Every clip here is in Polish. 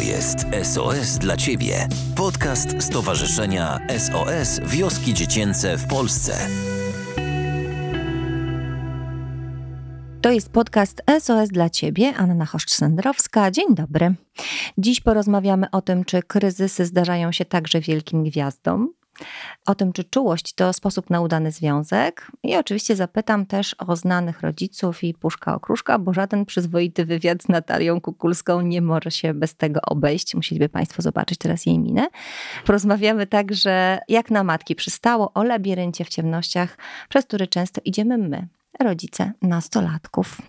To jest SOS dla Ciebie. Podcast Stowarzyszenia SOS Wioski Dziecięce w Polsce. To jest podcast SOS dla Ciebie, Anna Choszcz-Sendrowska. Dzień dobry. Dziś porozmawiamy o tym, czy kryzysy zdarzają się także wielkim gwiazdom, o tym, czy czułość to sposób na udany związek. I oczywiście zapytam też o znanych rodziców i puszka okruszka, bo żaden przyzwoity wywiad z Natalią Kukulską nie może się bez tego obejść. Musieliby Państwo zobaczyć teraz jej minę. Porozmawiamy także, jak na matki przystało, o labiryncie w ciemnościach, przez który często idziemy my, rodzice nastolatków.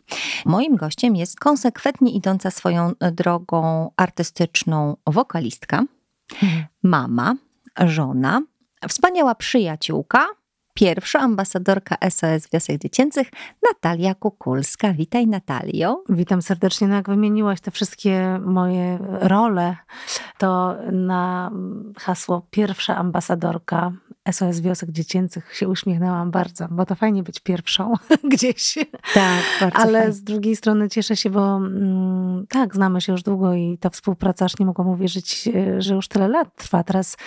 Moim gościem jest konsekwentnie idąca swoją drogą artystyczną wokalistka, mama, żona, wspaniała przyjaciółka, pierwsza ambasadorka SOS Wiosek Dziecięcych, Natalia Kukulska. Witaj Natalio. Witam serdecznie. No jak wymieniłaś te wszystkie moje role, to na hasło pierwsza ambasadorka SOS Wiosek Dziecięcych się uśmiechnęłam bardzo, bo to fajnie być pierwszą gdzieś. Tak, bardzo Ale fajnie. z drugiej strony cieszę się, bo mm, tak, znamy się już długo i ta współpraca, aż nie mogłam uwierzyć, e, że już tyle lat trwa. Teraz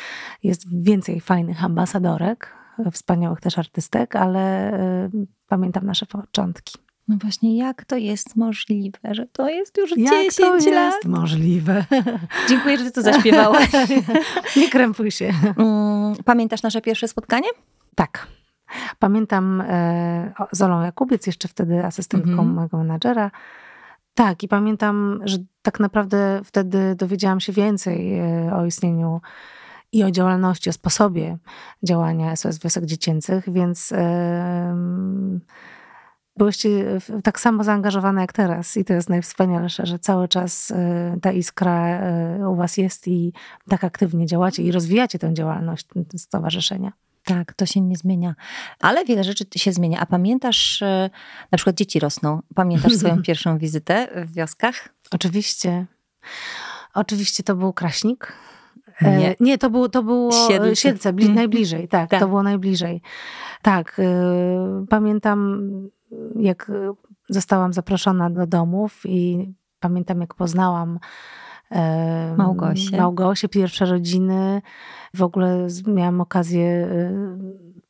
jest więcej fajnych ambasadorek, wspaniałych też artystek, ale y, pamiętam nasze początki. No właśnie, jak to jest możliwe, że to jest już Jak 10 to lat? jest możliwe? Dziękuję, że ty to zaśpiewałaś. nie krępuj się. Mm, Pamiętasz nasze pierwsze spotkanie? Tak. Pamiętam e, Zolą Jakubiec, jeszcze wtedy asystentką Mhm. mojego menadżera. Tak, i pamiętam, że tak naprawdę wtedy dowiedziałam się więcej e, o istnieniu i o działalności, o sposobie działania SOS Wiosek Dziecięcych, więc byłyście w- tak samo zaangażowane jak teraz i to jest najwspanialsze, że cały czas e, ta iskra e, u was jest i tak aktywnie działacie i rozwijacie tę działalność stowarzyszenia. Tak, to się nie zmienia. Ale wiele rzeczy się zmienia. A pamiętasz, e, na przykład dzieci rosną. Pamiętasz swoją pierwszą wizytę w wioskach? Oczywiście. Oczywiście to był Kraśnik. E, Nie. nie to, było, to było Siedlce. Siedlce, bli, najbliżej, tak, Tak. to było najbliżej. Tak, e, pamiętam jak e, zostałam zaproszona do domów i pamiętam jak poznałam Małgosię. Małgosię, pierwsze rodziny. W ogóle miałam okazję e,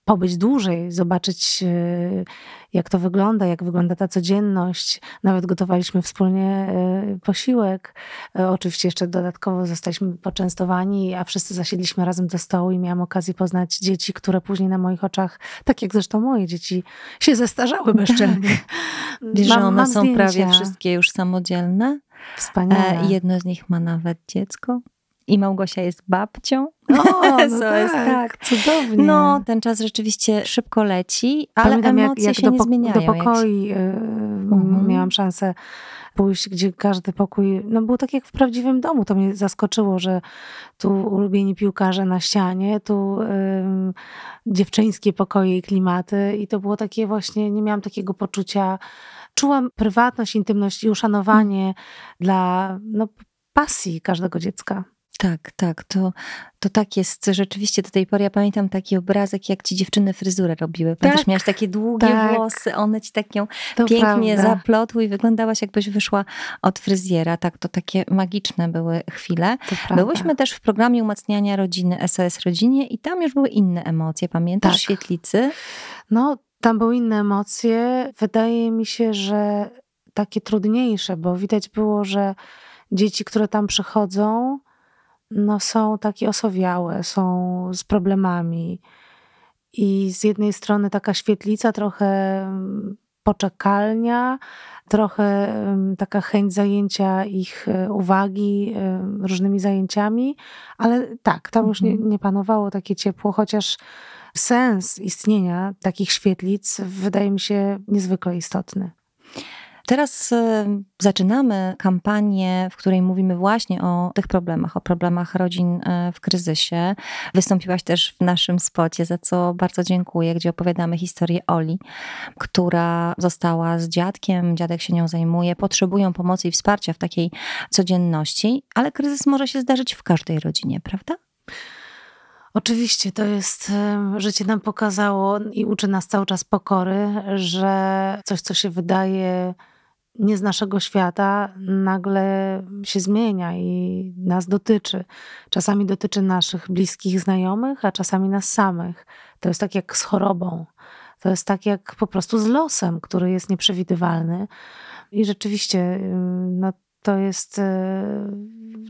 pobyć dłużej, zobaczyć e, jak to wygląda, jak wygląda ta codzienność. Nawet gotowaliśmy wspólnie e, posiłek. E, Oczywiście jeszcze dodatkowo zostaliśmy poczęstowani, a wszyscy zasiedliśmy razem do stołu i miałam okazję poznać dzieci, które później na moich oczach, tak jak zresztą moje dzieci, się zestarzały bezczelnie. Wiesz, że one są zdjęcia. prawie wszystkie już samodzielne. Wspaniałe. E, jedno z nich ma nawet dziecko. I Małgosia jest babcią. O, no SOS, tak, cudownie. No, ten czas rzeczywiście szybko leci, ale Pamiętam, emocje jak, jak się do, nie zmieniają. do jak się- pokoi y, Mhm. miałam szansę pójść, gdzie każdy pokój, no był tak jak w prawdziwym domu. To mnie zaskoczyło, że tu ulubieni piłkarze na ścianie, tu ym, dziewczyńskie pokoje i klimaty i to było takie właśnie, nie miałam takiego poczucia, czułam prywatność, intymność i uszanowanie dla no, pasji każdego dziecka. Tak, tak, to, to tak jest rzeczywiście do tej pory. Ja pamiętam taki obrazek, jak ci dziewczyny fryzurę robiły. Pamiętasz, Tak, miałaś takie długie tak. włosy, one ci tak ją To pięknie prawda. zaplotły i wyglądałaś jakbyś wyszła od fryzjera. Tak, to takie magiczne były chwile. Byłyśmy też w programie umacniania rodziny SOS Rodzinie i tam już były inne emocje. Pamiętasz Tak. świetlicy? No, tam były inne emocje. Wydaje mi się, że takie trudniejsze, bo widać było, że dzieci, które tam przychodzą, no są takie osowiałe, są z problemami. I z jednej strony taka świetlica, trochę mm, poczekalnia, trochę mm, taka chęć zajęcia ich e, uwagi e, różnymi zajęciami, ale tak, tam już nie, Mhm. nie panowało takie ciepło, chociaż sens istnienia takich świetlic wydaje mi się niezwykle istotny. Teraz e, zaczynamy kampanię, w której mówimy właśnie o tych problemach, o problemach rodzin e, w kryzysie. Wystąpiłaś też w naszym spocie, za co bardzo dziękuję, gdzie opowiadamy historię Oli, która została z dziadkiem, dziadek się nią zajmuje, potrzebują pomocy i wsparcia w takiej codzienności, ale kryzys może się zdarzyć w każdej rodzinie, prawda? Oczywiście to jest, em, życie nam pokazało i uczy nas cały czas pokory, że coś, co się wydaje nie z naszego świata nagle się zmienia i nas dotyczy. Czasami dotyczy naszych bliskich znajomych, a czasami nas samych. To jest tak jak z chorobą. To jest tak jak po prostu z losem, który jest nieprzewidywalny. I rzeczywiście no, to jest e,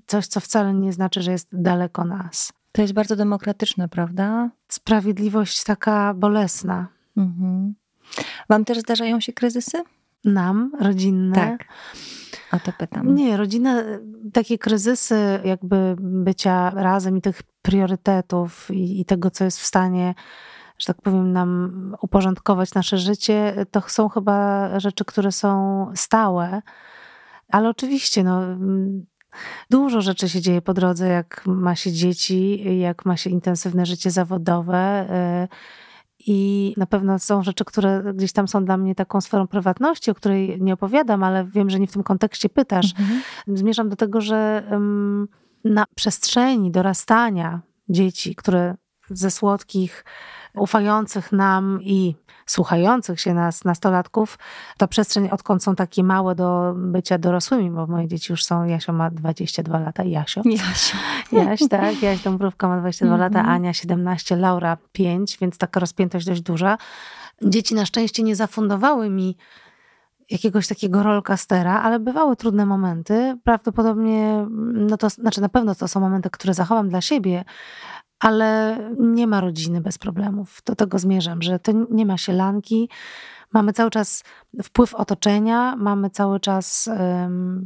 coś, co wcale nie znaczy, że jest daleko nas. To jest bardzo demokratyczne, prawda? Sprawiedliwość taka bolesna. Mhm. Wam też zdarzają się kryzysy? Nam, rodzinne. Tak. O to pytam. Nie, rodzina, takie kryzysy jakby bycia razem i tych priorytetów i, i tego, co jest w stanie że tak powiem, nam uporządkować nasze życie, to są chyba rzeczy, które są stałe. Ale oczywiście, no, dużo rzeczy się dzieje po drodze, jak ma się dzieci, jak ma się intensywne życie zawodowe. I na pewno są rzeczy, które gdzieś tam są dla mnie taką sferą prywatności, o której nie opowiadam, ale wiem, że nie w tym kontekście pytasz. Mhm. Zmierzam do tego, że na przestrzeni dorastania dzieci, które ze słodkich ufających nam i słuchających się nas nastolatków, ta przestrzeń, odkąd są takie małe do bycia dorosłymi, bo moje dzieci już są, Jasio ma 22 lata, Jasio. Jasio. Jaś, tak, Jaś Dąbrówka ma 22 lata, mhm. Ania 17, Laura 5, więc taka rozpiętość dość duża. Dzieci na szczęście nie zafundowały mi jakiegoś takiego rolkastera, ale bywały trudne momenty. Prawdopodobnie, no to znaczy na pewno to są momenty, które zachowam dla siebie, ale nie ma rodziny bez problemów. Do tego zmierzam, że to nie ma sielanki. Mamy cały czas wpływ otoczenia, mamy cały czas um,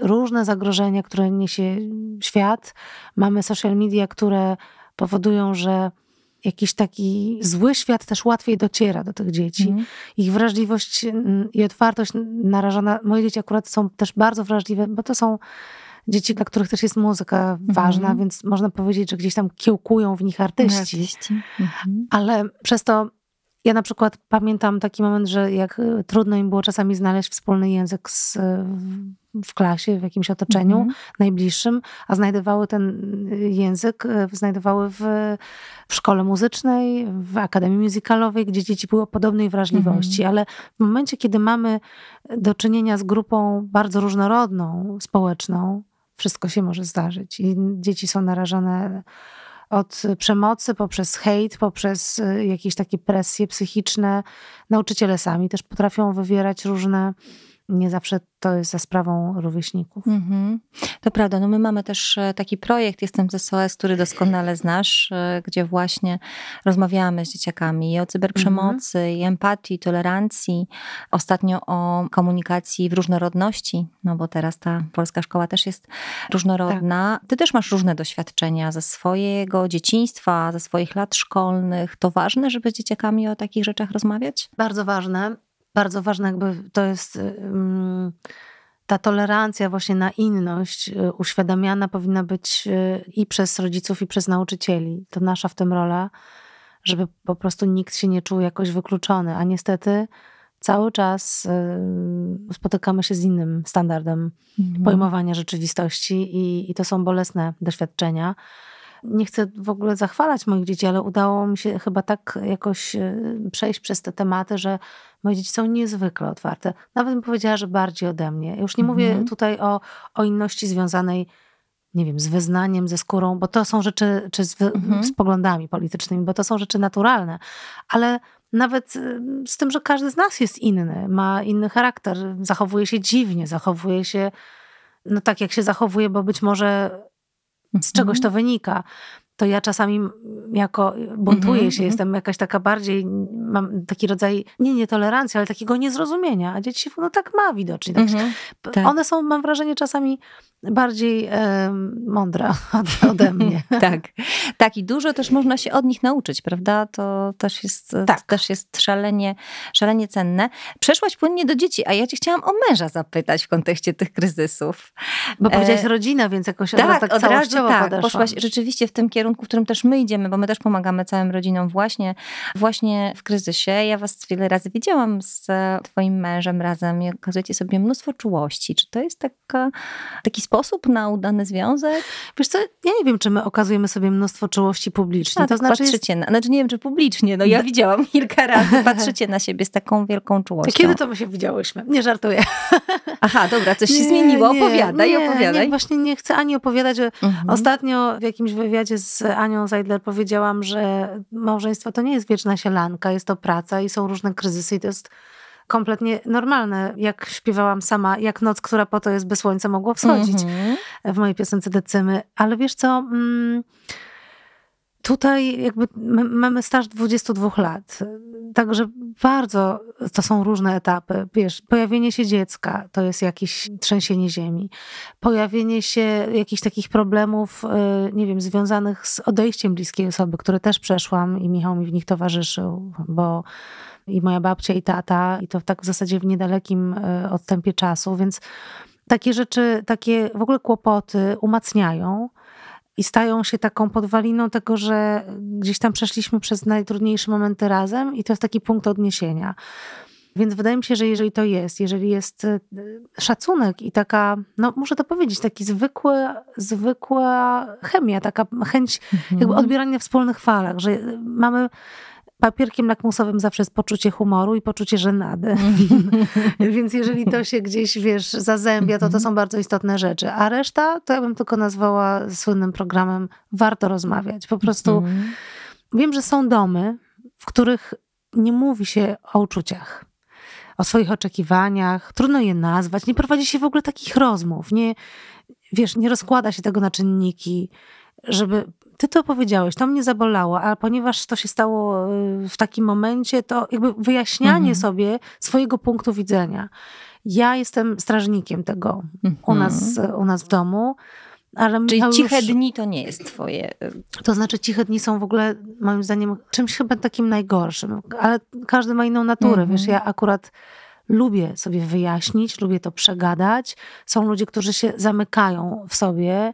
różne zagrożenia, które niesie świat. Mamy social media, które powodują, że jakiś taki zły świat też łatwiej dociera do tych dzieci. Mm. Ich wrażliwość i otwartość narażona. Moje dzieci akurat są też bardzo wrażliwe, bo to są dzieci, dla których też jest muzyka ważna, mhm. więc można powiedzieć, że gdzieś tam kiełkują w nich artyści. artyści. Mhm. Ale przez to ja na przykład pamiętam taki moment, że jak y, trudno im było czasami znaleźć wspólny język z, w klasie, w jakimś otoczeniu mm -hmm. najbliższym, a znajdowały ten y, język, y, znajdowały w, w szkole muzycznej, w akademii muzykalowej, gdzie dzieci były o podobnej wrażliwości, mm -hmm. ale w momencie, kiedy mamy do czynienia z grupą bardzo różnorodną, społeczną, wszystko się może zdarzyć i dzieci są narażone od przemocy poprzez hejt, poprzez y, jakieś takie presje psychiczne. Nauczyciele sami też potrafią wywierać różne nie zawsze to jest za sprawą rówieśników. Mm-hmm. To prawda. No my mamy też e, taki projekt, jestem z SOS, który doskonale znasz, e, gdzie właśnie rozmawiamy z dzieciakami i o cyberprzemocy, mm-hmm. i empatii, tolerancji. Ostatnio o komunikacji w różnorodności, no bo teraz ta polska szkoła też jest różnorodna. Tak. Ty też masz różne doświadczenia ze swojego dzieciństwa, ze swoich lat szkolnych. To ważne, żeby z dzieciakami o takich rzeczach rozmawiać? Bardzo ważne bardzo ważne jakby to jest ta tolerancja właśnie na inność y, uświadamiana powinna być y, i przez rodziców, i przez nauczycieli. To nasza w tym rola, żeby po prostu nikt się nie czuł jakoś wykluczony. A niestety cały czas y, spotykamy się z innym standardem mhm. pojmowania rzeczywistości i, i to są bolesne doświadczenia nie chcę w ogóle zachwalać moich dzieci, ale udało mi się chyba tak jakoś e, przejść przez te tematy, że moje dzieci są niezwykle otwarte. Nawet bym powiedziała, że bardziej ode mnie. Już nie mówię mhm. tutaj o, o inności związanej nie wiem, z wyznaniem, ze skórą, bo to są rzeczy, czy z, mhm. z poglądami politycznymi, bo to są rzeczy naturalne, ale nawet e, z tym, że każdy z nas jest inny, ma inny charakter, zachowuje się dziwnie, zachowuje się no tak, jak się zachowuje, bo być może z czegoś mhm. to wynika to ja czasami jako buntuję mm -hmm, się, mm -hmm. jestem jakaś taka bardziej, mam taki rodzaj, nie nietolerancji, ale takiego niezrozumienia, a dzieci się, no tak ma widocznie. Tak, mm -hmm, tak. One są, mam wrażenie, czasami bardziej e, mądre ode mnie. tak. tak, i dużo też można się od nich nauczyć, prawda? To też jest, tak. też jest szalenie, szalenie cenne. Przeszłaś płynnie do dzieci, a ja cię chciałam o męża zapytać w kontekście tych kryzysów. Bo powiedziałaś e... rodzina, więc jakoś tak, od razu tak od razu, tak, poszłaś rzeczywiście w tym kierunku, kierunku, w którym też my idziemy, bo my też pomagamy całym rodzinom właśnie, właśnie w kryzysie. Ja was wiele razy widziałam z twoim mężem razem i okazujecie sobie mnóstwo czułości. Czy to jest taka, taki sposób na udany związek? Wiesz co, ja nie wiem, czy my okazujemy sobie mnóstwo czułości publicznie. A, to tak znaczy patrzycie jest... na, znaczy nie wiem, czy publicznie, no ja widziałam kilka razy, patrzycie na siebie z taką wielką czułością. Kiedy to my się widziałyśmy? Nie żartuję. Aha, dobra, coś się zmieniło. Opowiadaj, nie, opowiadaj. Nie, właśnie nie chcę ani opowiadać. Mhm. Ostatnio w jakimś wywiadzie z Anią Zeidler powiedziałam, że małżeństwo to nie jest wieczna sielanka, jest to praca i są różne kryzysy i to jest kompletnie normalne. Jak śpiewałam sama, jak noc, która po to jest, by słońce mogło wschodzić mhm. w mojej piosence Decymy. Ale wiesz co... Mm, Tutaj jakby mamy staż 22 lat, także bardzo to są różne etapy. Wiesz, pojawienie się dziecka to jest jakieś trzęsienie ziemi. Pojawienie się jakichś takich problemów, y, nie wiem, związanych z odejściem bliskiej osoby, które też przeszłam i Michał mi w nich towarzyszył, bo i moja babcia i tata i to tak w zasadzie w niedalekim y, odstępie czasu, więc takie rzeczy, takie w ogóle kłopoty umacniają i stają się taką podwaliną tego, że gdzieś tam przeszliśmy przez najtrudniejsze momenty razem i to jest taki punkt odniesienia. Więc wydaje mi się, że jeżeli to jest, jeżeli jest e, szacunek i taka, no muszę to powiedzieć, taki zwykły, zwykła chemia, taka chęć mhm. jakby odbierania na wspólnych falach, że mamy papierkiem lakmusowym zawsze jest poczucie humoru i poczucie żenady. Więc jeżeli to się gdzieś, wiesz, zazębia, to to mhm. są bardzo istotne rzeczy. A reszta to ja bym tylko nazwała słynnym programem warto rozmawiać. Po prostu mhm. wiem, że są domy, w których nie mówi się o uczuciach, o swoich oczekiwaniach, trudno je nazwać, nie prowadzi się w ogóle takich rozmów, nie, wiesz, nie rozkłada się tego na czynniki, żeby ty to powiedziałeś, to mnie zabolało, ale ponieważ to się stało y, w takim momencie, to jakby wyjaśnianie mhm. sobie swojego punktu widzenia. Ja jestem strażnikiem tego mhm. u, nas, u nas w domu. Ale Czyli ciche już... dni to nie jest twoje. Y, to znaczy, ciche dni są w ogóle, moim zdaniem, czymś chyba takim najgorszym. Ale każdy ma inną naturę. Wiesz, mhm. ja akurat lubię sobie wyjaśnić, lubię to przegadać. Są ludzie, którzy się zamykają w sobie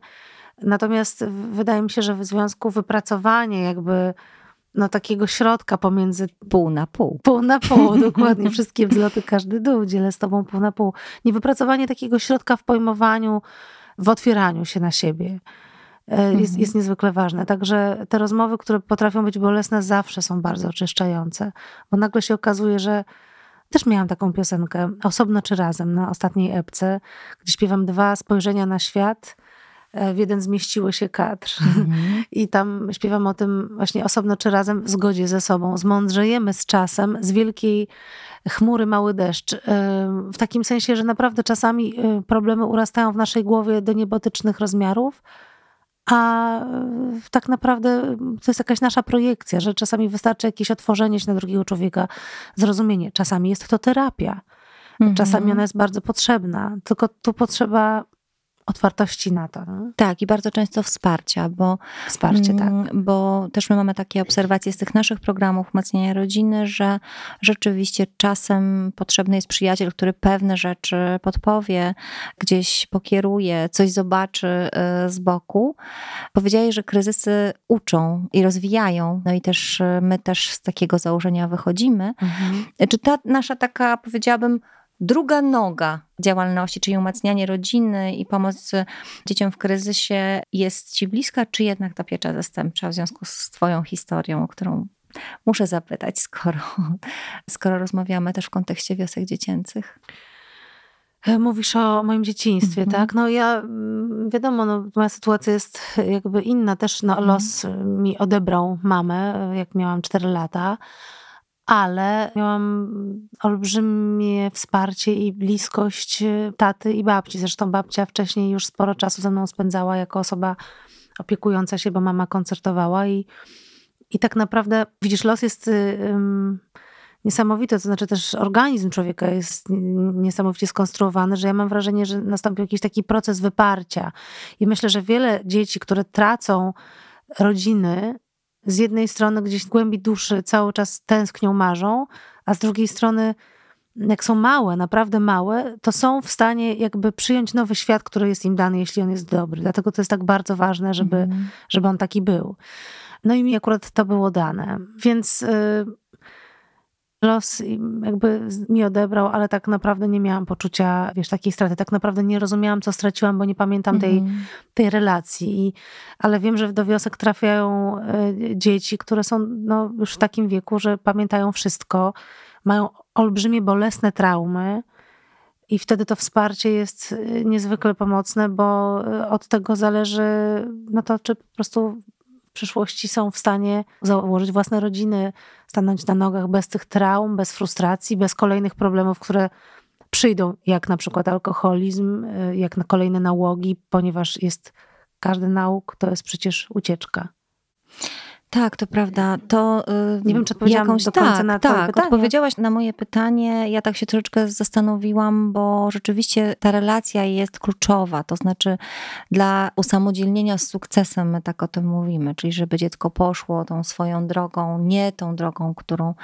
Natomiast wydaje mi się, że w związku wypracowanie jakby no, takiego środka pomiędzy pół na pół. Pół na pół, dokładnie. Wszystkie wzloty, każdy dół, dzielę z tobą pół na pół. Nie wypracowanie takiego środka w pojmowaniu, w otwieraniu się na siebie. E, jest, mhm. jest niezwykle ważne. Także te rozmowy, które potrafią być bolesne, zawsze są bardzo oczyszczające, bo nagle się okazuje, że też miałam taką piosenkę, osobno czy razem, na ostatniej epce, gdzie śpiewam dwa spojrzenia na świat w jeden zmieściły się kadr. Mhm. I tam śpiewam o tym właśnie osobno czy razem w zgodzie ze sobą. Zmądrzejemy z czasem, z wielkiej chmury mały deszcz. E, w takim sensie, że naprawdę czasami e, problemy urastają w naszej głowie do niebotycznych rozmiarów, a tak naprawdę to jest jakaś nasza projekcja, że czasami wystarczy jakieś otworzenie się na drugiego człowieka, zrozumienie. Czasami jest to terapia. Czasami mhm. ona jest bardzo potrzebna, tylko tu potrzeba otwartości na to. No? Tak, i bardzo często wsparcia, bo, Wsparcie, tak. Mm, bo też my mamy takie obserwacje z tych naszych programów umacniania rodziny, że rzeczywiście czasem potrzebny jest przyjaciel, który pewne rzeczy podpowie, gdzieś pokieruje, coś zobaczy y, z boku. Powiedziałeś, że kryzysy uczą i rozwijają, no i też y, my też z takiego założenia wychodzimy. Mhm. Czy ta nasza taka, powiedziałabym, druga noga działalności, czyli umacnianie rodziny i pomoc dzieciom w kryzysie jest Ci bliska, czy jednak ta piecza zastępcza w związku z Twoją historią, o którą muszę zapytać, skoro, skoro rozmawiamy też w kontekście wiosek dziecięcych? E, mówisz o moim dzieciństwie, -hmm. tak? No ja, mm, wiadomo, no, moja sytuacja jest jakby inna. Też no, -hmm. los mi odebrał mamę, jak miałam 4 lata ale miałam olbrzymie wsparcie i bliskość e, taty i babci. Zresztą babcia wcześniej już sporo czasu ze mną spędzała jako osoba opiekująca się, bo mama koncertowała i, i tak naprawdę, widzisz, los jest um, niesamowity, to znaczy też organizm człowieka jest niesamowicie skonstruowany, że ja mam wrażenie, że nastąpił jakiś taki proces wyparcia. I myślę, że wiele dzieci, które tracą rodziny, z jednej strony gdzieś w głębi duszy cały czas tęsknią, marzą, a z drugiej strony jak są małe, naprawdę małe, to są w stanie jakby przyjąć nowy świat, który jest im dany, jeśli on jest dobry. Dlatego to jest tak bardzo ważne, żeby, mhm. żeby on taki był. No i mi akurat to było dane. Więc y, los jakby mi odebrał, ale tak naprawdę nie miałam poczucia, wiesz, takiej straty. Tak naprawdę nie rozumiałam, co straciłam, bo nie pamiętam tej, mhm. tej relacji. I, ale wiem, że do wiosek trafiają y, dzieci, które są no, już w takim wieku, że pamiętają wszystko, mają olbrzymie, bolesne traumy. I wtedy to wsparcie jest y, niezwykle pomocne, bo od tego zależy, no to czy po prostu przyszłości są w stanie założyć własne rodziny, stanąć na nogach bez tych traum, bez frustracji, bez kolejnych problemów, które przyjdą, jak na przykład alkoholizm, y, jak na kolejne nałogi, ponieważ jest każdy nauk to jest przecież ucieczka. Tak, to prawda. To nie wiem, czy odpowiedziałam jakąś, do końca tak, na tak, pytanie. odpowiedziałaś na moje pytanie. Ja tak się troszeczkę zastanowiłam, bo rzeczywiście ta relacja jest kluczowa. To znaczy dla usamodzielnienia z sukcesem, my tak o tym mówimy, czyli żeby dziecko poszło tą swoją drogą, nie tą drogą, którą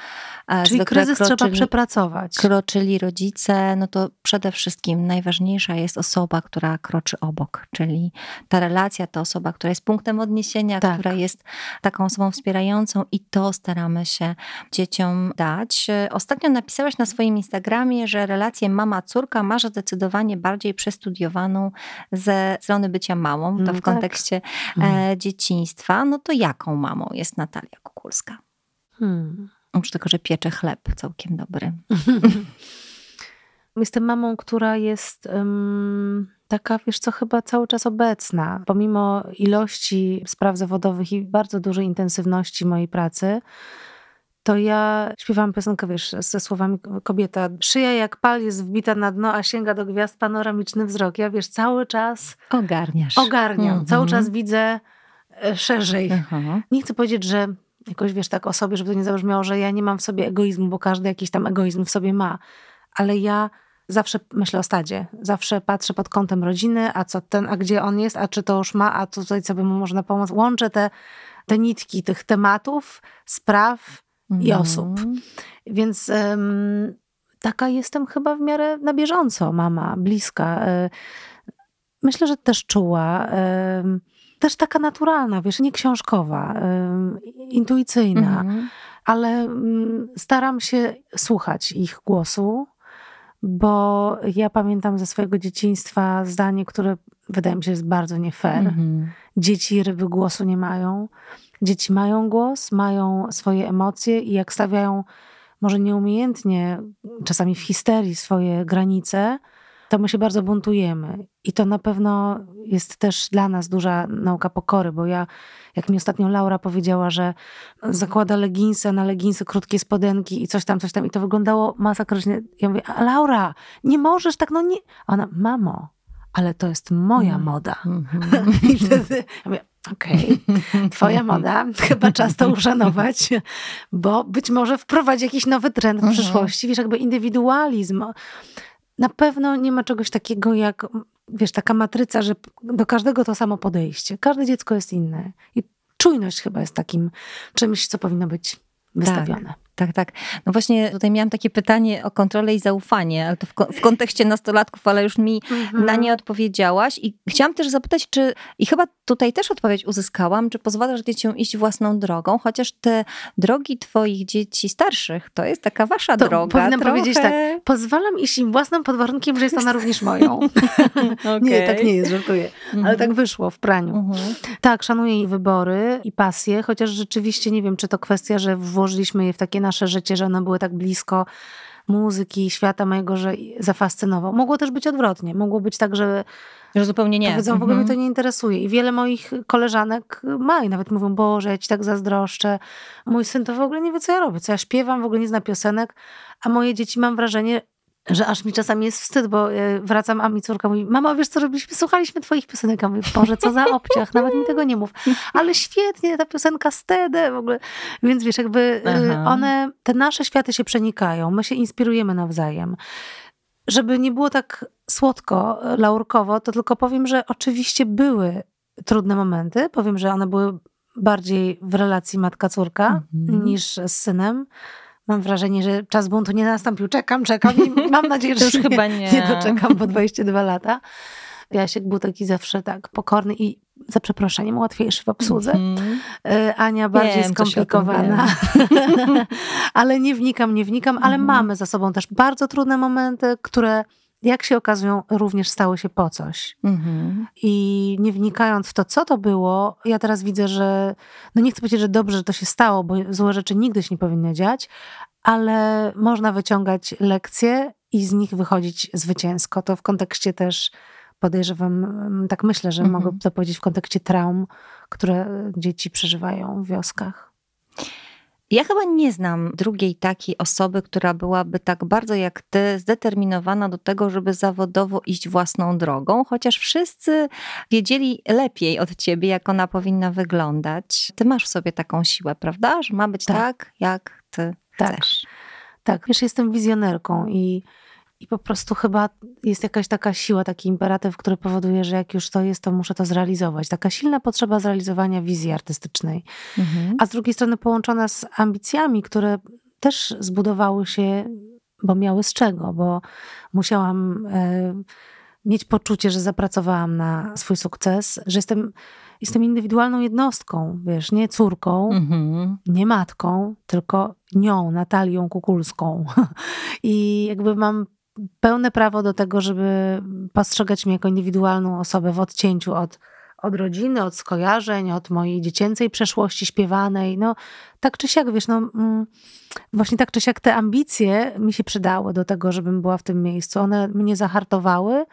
e, Czyli kryzys kroczyli, trzeba przepracować. Kroczyli rodzice, no to przede wszystkim najważniejsza jest osoba, która kroczy obok, czyli ta relacja, ta osoba, która jest punktem odniesienia, tak. która jest taką osobą wspierającą i to staramy się dzieciom dać. Ostatnio napisałaś na swoim Instagramie, że relację mama-córka masz zdecydowanie bardziej przestudiowaną ze strony bycia mamą, to no w tak. kontekście hmm. dzieciństwa. No to jaką mamą jest Natalia Kukulska? Hmm. Oprócz tego, że piecze chleb całkiem dobry. Jestem mamą, która jest um, taka, wiesz co, chyba cały czas obecna. Pomimo ilości spraw zawodowych i bardzo dużej intensywności mojej pracy, to ja śpiewam piosenkę, wiesz, ze słowami kobieta. Szyja jak pal jest wbita na dno, a sięga do gwiazd panoramiczny wzrok. Ja, wiesz, cały czas... Ogarniasz. Ogarniam. Mm -hmm. Cały czas widzę e, szerzej. Uh -huh. Nie chcę powiedzieć, że jakoś, wiesz, tak o sobie, żeby to nie zabrzmiało, że ja nie mam w sobie egoizmu, bo każdy jakiś tam egoizm w sobie ma. Ale ja zawsze myślę o stadzie. Zawsze patrzę pod kątem rodziny, a co ten, a gdzie on jest, a czy to już ma, a tutaj co by mu można pomóc. Łączę te, te nitki tych tematów, spraw i mhm. osób. Więc um, taka jestem chyba w miarę na bieżąco mama, bliska. E, myślę, że też czuła. Też taka naturalna, wiesz, nie książkowa, intuicyjna, mhm. ale mm, staram się słuchać ich głosu, bo ja pamiętam ze swojego dzieciństwa zdanie, które wydaje mi się jest bardzo nie fair. Mm-hmm. Dzieci ryby głosu nie mają. Dzieci mają głos, mają swoje emocje i jak stawiają może nieumiejętnie, czasami w histerii swoje granice, to my się bardzo buntujemy. I to na pewno jest też dla nas duża nauka pokory, bo ja, jak mi ostatnio Laura powiedziała, że zakłada leginsy, na leginsy krótkie spodenki i coś tam, coś tam, i to wyglądało masakrycznie. Ja mówię, Laura, nie możesz tak, no nie. Ona, mamo, ale to jest moja mm. moda. Mm-hmm. I wtedy ja mówię, okej, okay, twoja moda, chyba czas to uszanować, bo być może wprowadzi jakiś nowy trend w mm-hmm. przyszłości. Wiesz, jakby indywidualizm na pewno nie ma czegoś takiego jak, wiesz, taka matryca, że do każdego to samo podejście. Każde dziecko jest inne. I czujność chyba jest takim czymś, co powinno być wystawione. Tak. Tak, tak. No właśnie tutaj miałam takie pytanie o kontrolę i zaufanie, ale to w, w kontekście nastolatków, ale już mi mhm. na nie odpowiedziałaś. I chciałam też zapytać, czy, i chyba tutaj też odpowiedź uzyskałam, czy pozwalasz dzieciom iść własną drogą, chociaż te drogi twoich dzieci starszych, to jest taka wasza to droga. Powinnam trochę... powiedzieć tak, pozwalam iść im własnym pod warunkiem, że jest ona również moją. okay. Nie, tak nie jest, żartuję. Mhm. Ale tak wyszło w praniu. Mhm. Tak, szanuję jej wybory i pasje, chociaż rzeczywiście nie wiem, czy to kwestia, że włożyliśmy je w takie nasze życie, że one były tak blisko muzyki, świata mojego, że zafascynował. Mogło też być odwrotnie. Mogło być tak, że że zupełnie nie. Powiedzą, w ogóle mnie to nie interesuje. I wiele moich koleżanek ma i nawet mówią, Boże, ja ci tak zazdroszczę. Mój syn to w ogóle nie wie, co ja robię, co ja śpiewam, w ogóle nie zna piosenek, a moje dzieci mam wrażenie, że aż mi czasami jest wstyd, bo e, wracam, a mi córka mówi, mama, wiesz co robiliśmy? Słuchaliśmy twoich piosenek. Ja mówię, Boże, co za obciach, nawet mi tego nie mów. Ale świetnie, ta piosenka Stedę w ogóle. Więc wiesz, jakby e, Aha. one, te nasze światy się przenikają, my się inspirujemy nawzajem. Żeby nie było tak słodko, e, laurkowo, to tylko powiem, że oczywiście były trudne momenty. Powiem, że one były bardziej w relacji matka-córka mhm. niż z synem mam wrażenie, że czas buntu nie nastąpił. Czekam, czekam i mam nadzieję, że już nie, chyba nie. nie doczekam po 22 lata. Jasiek był taki zawsze tak pokorny i za przeproszeniem łatwiejszy w obsłudze. Mhm. Y, Ania bardziej Wiem, skomplikowana. ale nie wnikam, nie wnikam, ale Mhm. mamy za sobą też bardzo trudne momenty, które jak się okazują również stały się po coś. Mhm. I nie wnikając w to, co to było, ja teraz widzę, że no nie chcę powiedzieć, że dobrze, że to się stało, bo złe rzeczy nigdy się nie powinny dziać, ale można wyciągać lekcje i z nich wychodzić zwycięsko. To w kontekście też podejrzewam, mm, tak myślę, że Mhm. mogę to powiedzieć w kontekście traum, które dzieci przeżywają w wioskach. Ja chyba nie znam drugiej takiej osoby, która byłaby tak bardzo jak ty zdeterminowana do tego, żeby zawodowo iść własną drogą, chociaż wszyscy wiedzieli lepiej od ciebie, jak ona powinna wyglądać. Ty masz w sobie taką siłę, prawda? Że ma być Tak. tak, jak ty Tak. chcesz. Tak, wiesz, jestem wizjonerką i, i po prostu chyba jest jakaś taka siła, taki imperatyw, który powoduje, że jak już to jest, to muszę to zrealizować. Taka silna potrzeba zrealizowania wizji artystycznej. Mhm. A z drugiej strony połączona z ambicjami, które też zbudowały się, bo miały z czego, bo musiałam e, mieć poczucie, że zapracowałam na swój sukces, że jestem, jestem indywidualną jednostką, wiesz, nie córką, Mhm. nie matką, tylko nią, Natalią Kukulską. I jakby mam pełne prawo do tego, żeby postrzegać mnie jako indywidualną osobę w odcięciu od, od rodziny, od skojarzeń, od mojej dziecięcej przeszłości śpiewanej. No, tak czy siak, wiesz, no, mm, właśnie tak czy siak te ambicje mi się przydały do tego, żebym była w tym miejscu. One mnie zahartowały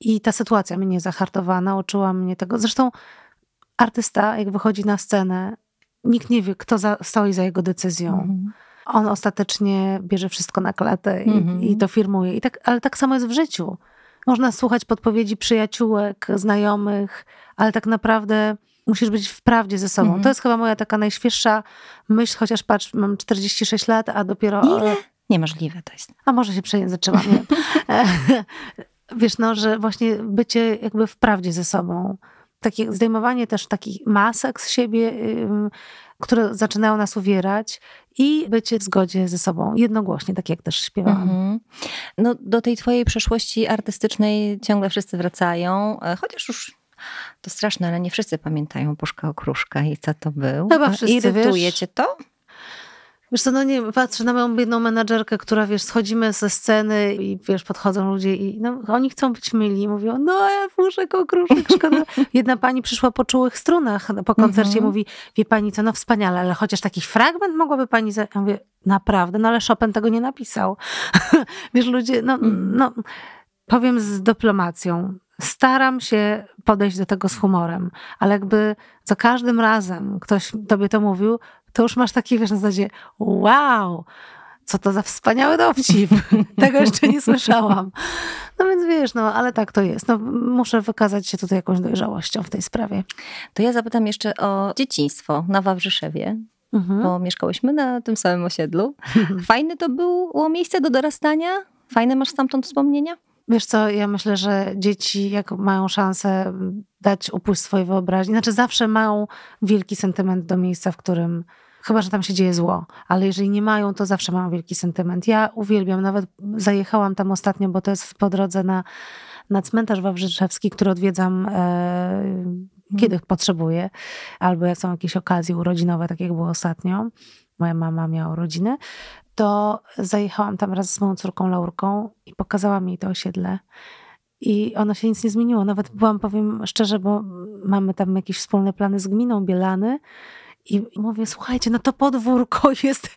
i ta sytuacja mnie zahartowała, nauczyła mnie tego. Zresztą artysta, jak wychodzi na scenę, nikt nie wie, kto za, stoi za jego decyzją. Mhm. On ostatecznie bierze wszystko na klatę i, Mhm. i to firmuje. I tak, ale tak samo jest w życiu. Można słuchać podpowiedzi przyjaciółek, znajomych, ale tak naprawdę musisz być w prawdzie ze sobą. Mhm. To jest chyba moja taka najświeższa myśl, chociaż patrz, mam 46 lat, a dopiero... Ile? Niemożliwe to jest. A może się przejęzyczyłam, nie? Wiesz, no, że właśnie bycie jakby w prawdzie ze sobą. Takie zdejmowanie też takich masek z siebie, które zaczynają nas uwierać i bycie w zgodzie ze sobą, jednogłośnie, tak jak też śpiewałam. Mhm. No, do tej twojej przeszłości artystycznej ciągle wszyscy wracają, e, chociaż już to straszne, ale nie wszyscy pamiętają Puszka Okruszka i co to był. Chyba E, wszyscy, Irytuje wiesz. cię to? Wiesz co, no nie, patrzę na moją biedną menadżerkę, która, wiesz, schodzimy ze sceny i, wiesz, podchodzą ludzie i no, oni chcą być myli. Mówią, no, ja puszek, okruszek, szkoda. Jedna pani przyszła po czułych strunach po koncercie, Mhm. mówi, wie pani co, no wspaniale, ale chociaż taki fragment mogłaby pani... Ja mówię, naprawdę, no ale Chopin tego nie napisał. wiesz, ludzie, no, Mhm. no, powiem z dyplomacją, staram się podejść do tego z humorem, ale jakby za każdym razem ktoś tobie to mówił, to już masz takie, wiesz, na zasadzie wow, co to za wspaniały dowcip. Tego jeszcze nie słyszałam. No więc wiesz, no ale tak to jest. No, muszę wykazać się tutaj jakąś dojrzałością w tej sprawie. To ja zapytam jeszcze o dzieciństwo na Wawrzyszewie, Mhm. bo mieszkałyśmy na tym samym osiedlu. Fajne to było miejsce do dorastania? Fajne masz stamtąd wspomnienia? Wiesz co, ja myślę, że dzieci, jak mają szansę dać upuść swojej wyobraźni, znaczy zawsze mają wielki sentyment do miejsca, w którym, chyba że tam się dzieje zło, ale jeżeli nie mają, to zawsze mają wielki sentyment. Ja uwielbiam, nawet zajechałam tam ostatnio, bo to jest po drodze na, na cmentarz wawrzyszewski, który odwiedzam e, kiedy potrzebuję, albo jak są jakieś okazje urodzinowe, tak jak było ostatnio. Moja mama miała urodziny to zajechałam tam raz z moją córką Laurką i pokazałam jej to osiedle. I ono się nic nie zmieniło. Nawet byłam, powiem szczerze, bo mamy tam jakieś wspólne plany z gminą Bielany. I mówię, słuchajcie, no to podwórko jest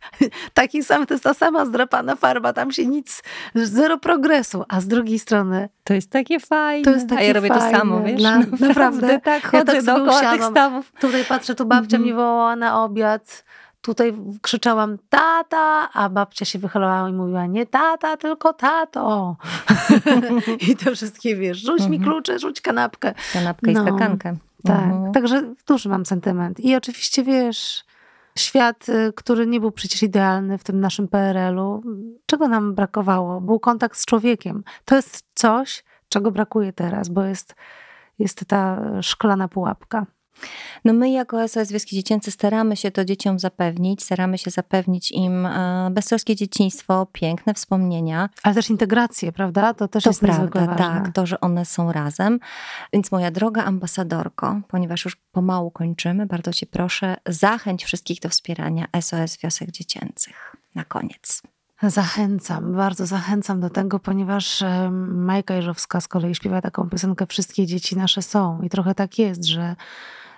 taki sam, to jest ta sama zdrapana farba, tam się nic, zero progresu. A z drugiej strony, To jest takie fajne. To jest A takie ja robię fajne. to samo, wiesz? Dla- naprawdę. tak Ja chodzę tak sobie dookoła tych stawów. tutaj patrzę, tu babcia Mhm. mnie wołała na obiad. Tutaj krzyczałam tata, a babcia się wychylała i mówiła nie tata, tylko tato. I te wszystkie, wiesz, rzuć mi Mhm. klucze, rzuć kanapkę. Kanapkę i No. skakankę. Tak, Mhm. także duży mam sentyment. I oczywiście, wiesz, świat, y, który nie był przecież idealny w tym naszym PRL-u, czego nam brakowało? Był kontakt z człowiekiem. To jest coś, czego brakuje teraz, bo jest, jest ta szklana pułapka. No my jako SOS Wioski Dziecięce staramy się to dzieciom zapewnić, staramy się zapewnić im e, beztroskie dzieciństwo, piękne wspomnienia. Ale też integrację, prawda? To też To jest prawda, tak, to, że one są razem. Więc moja droga ambasadorko, ponieważ już pomału kończymy, bardzo cię proszę, zachęć wszystkich do wspierania SOS Wiosek Dziecięcych. Na koniec. Zachęcam, bardzo zachęcam do tego, ponieważ em, Majka Jeżowska z kolei śpiewa taką piosenkę Wszystkie dzieci nasze są. I trochę tak jest, że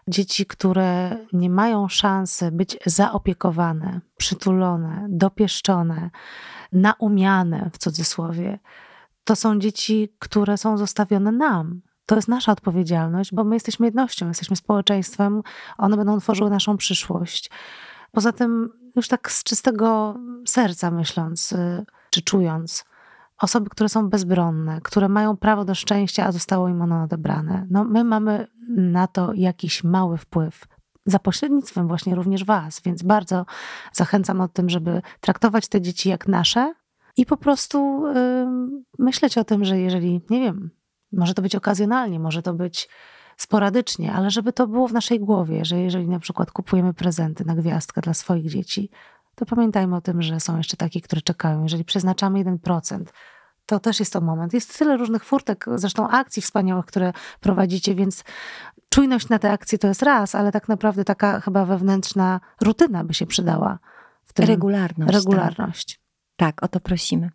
dzieci, które nie mają szansy być zaopiekowane, przytulone, dopieszczone, naumiane w cudzysłowie, to są dzieci, które są zostawione nam. To jest nasza odpowiedzialność, bo my jesteśmy jednością, jesteśmy społeczeństwem, one będą tworzyły naszą przyszłość. Poza tym, już tak z czystego serca myśląc, y, czy czując, osoby, które są bezbronne, które mają prawo do szczęścia, a zostało im ono odebrane, no my mamy na to jakiś mały wpływ. Za pośrednictwem właśnie również Was, więc bardzo zachęcam o tym, żeby traktować te dzieci jak nasze i po prostu ym, myśleć o tym, że jeżeli, nie wiem, może to być okazjonalnie, może to być sporadycznie, ale żeby to było w naszej głowie, że jeżeli na przykład kupujemy prezenty na gwiazdkę dla swoich dzieci, to pamiętajmy o tym, że są jeszcze takie, które czekają. Jeżeli przeznaczamy 1%, to też jest to moment. Jest tyle różnych furtek, zresztą akcji wspaniałych, które prowadzicie, więc czujność na te akcje to jest raz, ale tak naprawdę taka chyba wewnętrzna rutyna by się przydała. W tym Regularność. regularność Tak, o to prosimy.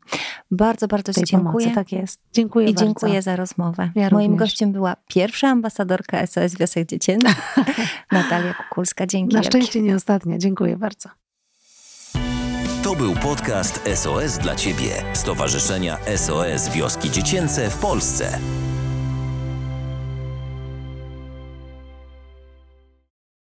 Bardzo, bardzo Ci dziękuję. pomocy. Tak jest. Dziękuję I bardzo. dziękuję za rozmowę. Ja Moim również. gościem była pierwsza ambasadorka SOS Wiosek Dziecięcych, Natalia Kukulska. Dzięki Na wielkie. szczęście nie ostatnia. Dziękuję bardzo. To był podcast SOS dla Ciebie, Stowarzyszenia SOS Wioski Dziecięce w Polsce.